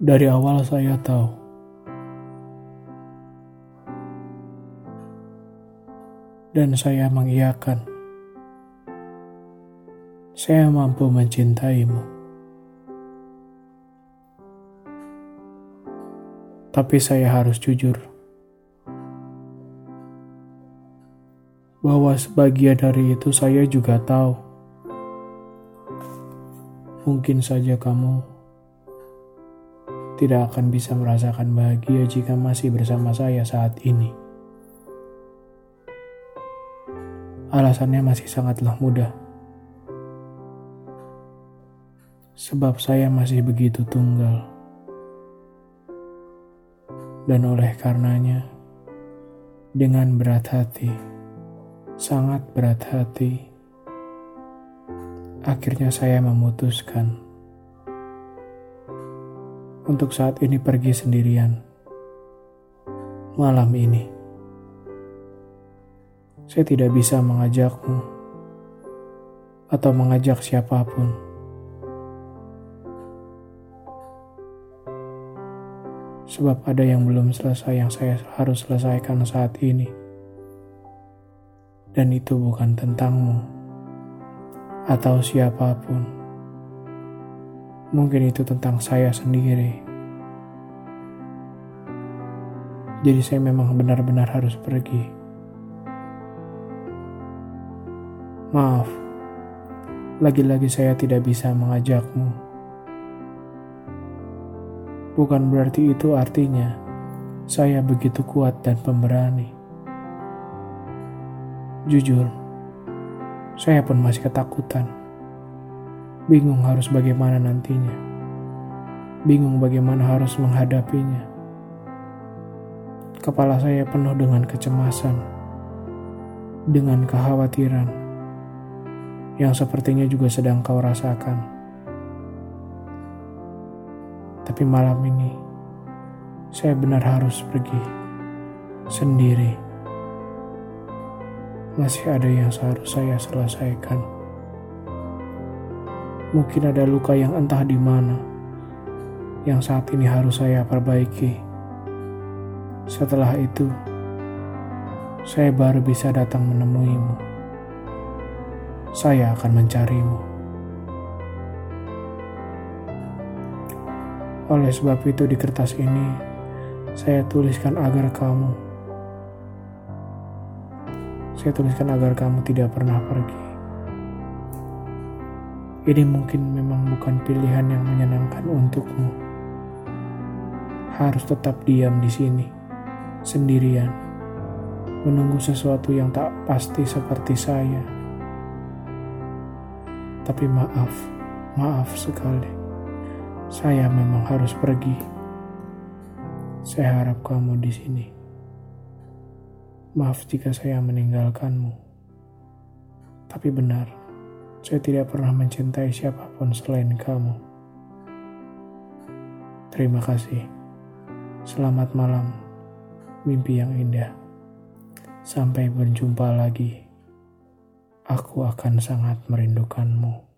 Dari awal saya tahu dan saya mengiyakan. Saya mampu mencintaimu. Tapi saya harus jujur bahwa sebagian dari itu saya juga tahu. Mungkin saja kamu tidak akan bisa merasakan bahagia jika masih bersama saya saat ini. Alasannya masih sangatlah mudah. Sebab saya masih begitu tunggal. Dan oleh karenanya, dengan berat hati, sangat berat hati, akhirnya saya memutuskan untuk saat ini pergi sendirian. Malam ini, saya tidak bisa mengajakmu atau mengajak siapa pun. Sebab ada yang belum selesai yang saya harus selesaikan saat ini. Dan itu bukan tentangmu atau siapa pun Mungkin itu tentang saya sendiri. Jadi saya memang benar-benar harus pergi. Maaf, lagi-lagi saya tidak bisa mengajakmu. Bukan berarti itu artinya saya begitu kuat dan pemberani. Jujur, saya pun masih ketakutan Bingung harus bagaimana nantinya. Bingung bagaimana harus menghadapinya. Kepala saya penuh dengan kecemasan, dengan kekhawatiran, yang sepertinya juga sedang kau rasakan. Tapi malam ini, saya benar harus pergi sendiri. Masih ada yang seharus saya selesaikan. Mungkin ada luka yang entah di mana yang saat ini harus saya perbaiki. Setelah itu, saya baru bisa datang menemuimu. Saya akan mencarimu. Oleh sebab itu di kertas ini, saya tuliskan agar kamu saya tuliskan agar kamu tidak pernah pergi. Ini mungkin memang bukan pilihan yang menyenangkan untukmu. Harus tetap diam di sini, sendirian, menunggu sesuatu yang tak pasti seperti saya. Tapi maaf, maaf sekali. Saya memang harus pergi. Saya harap kamu di sini. Maaf jika saya meninggalkanmu. Tapi benar, saya tidak pernah mencintai siapa pun selain kamu. Terima kasih. Selamat malam. Mimpi yang indah. Sampai berjumpa lagi. Aku akan sangat merindukanmu.